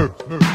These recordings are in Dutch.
her, her.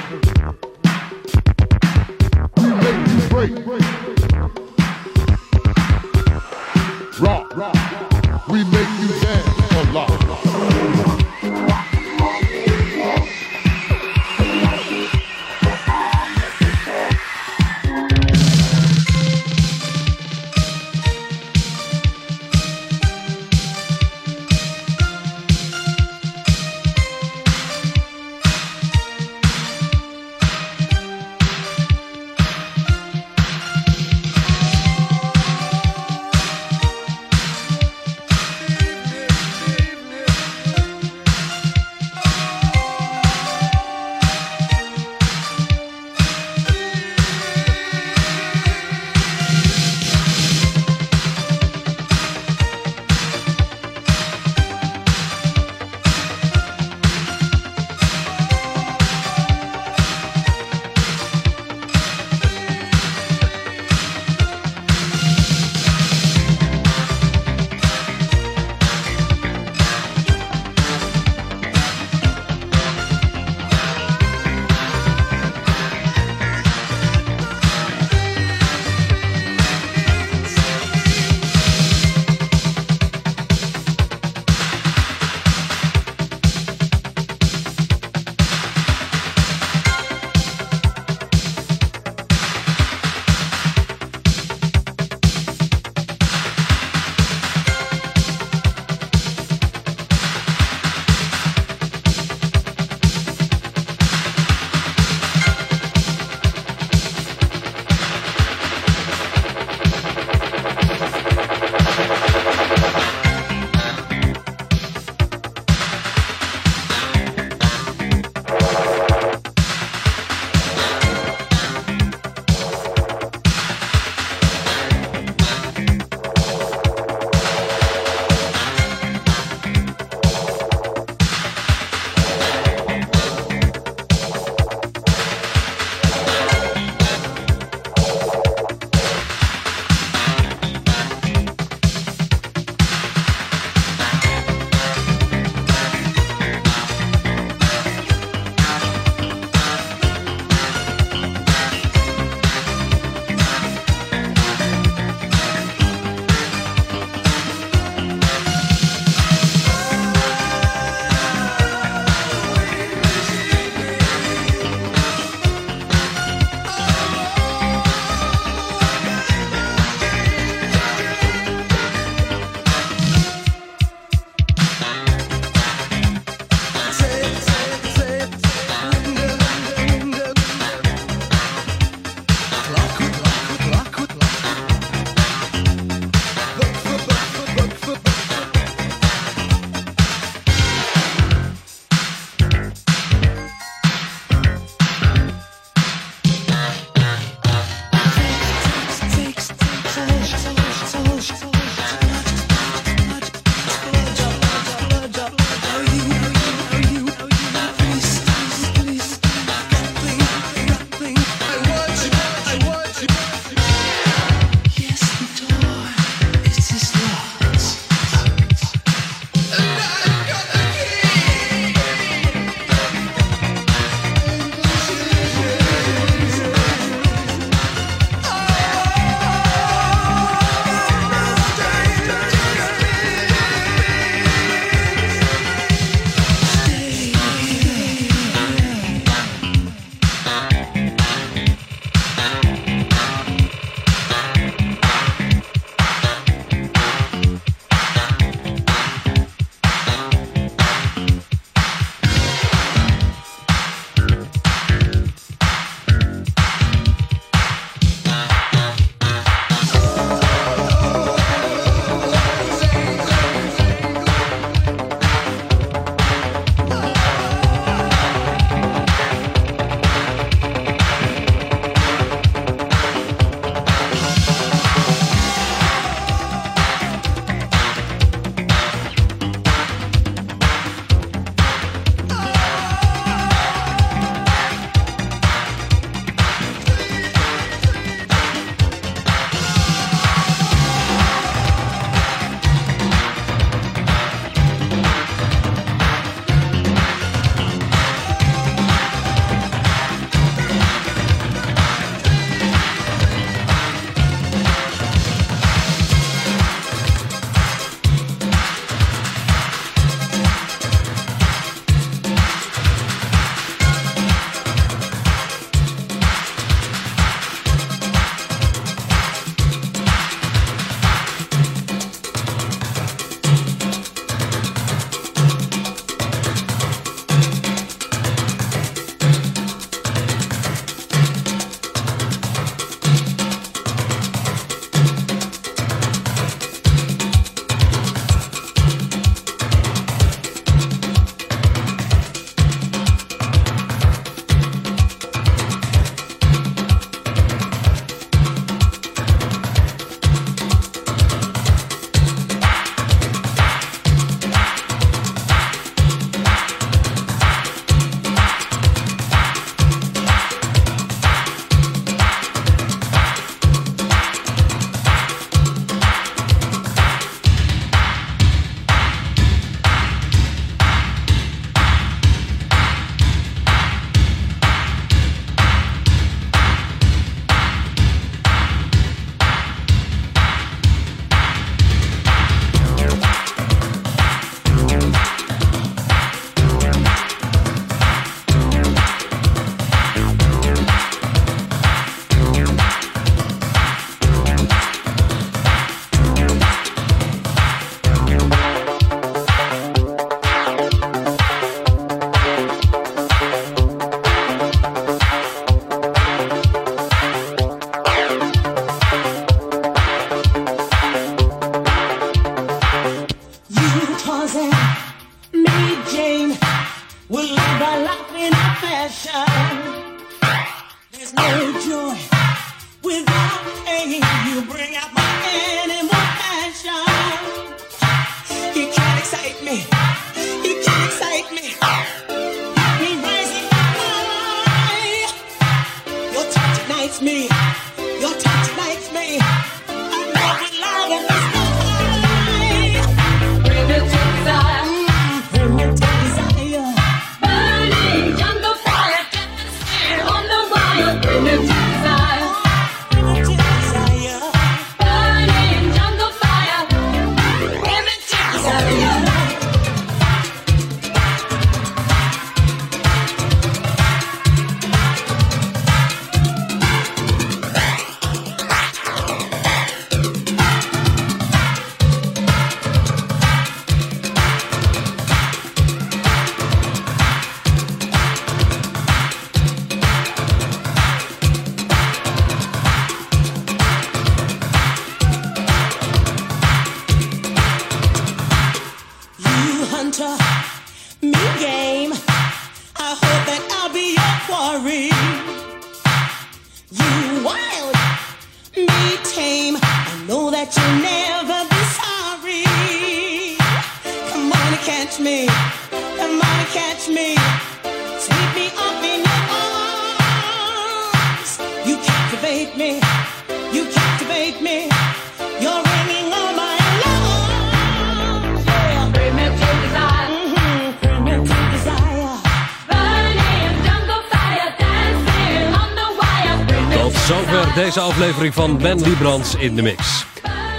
Aflevering van Ben Liebrands in de Mix.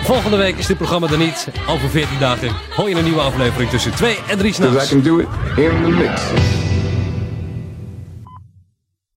Volgende week is dit programma er niet. Over 14 dagen hoor je een nieuwe aflevering tussen 2 en 3 Because I s'nachts. can do it in the mix.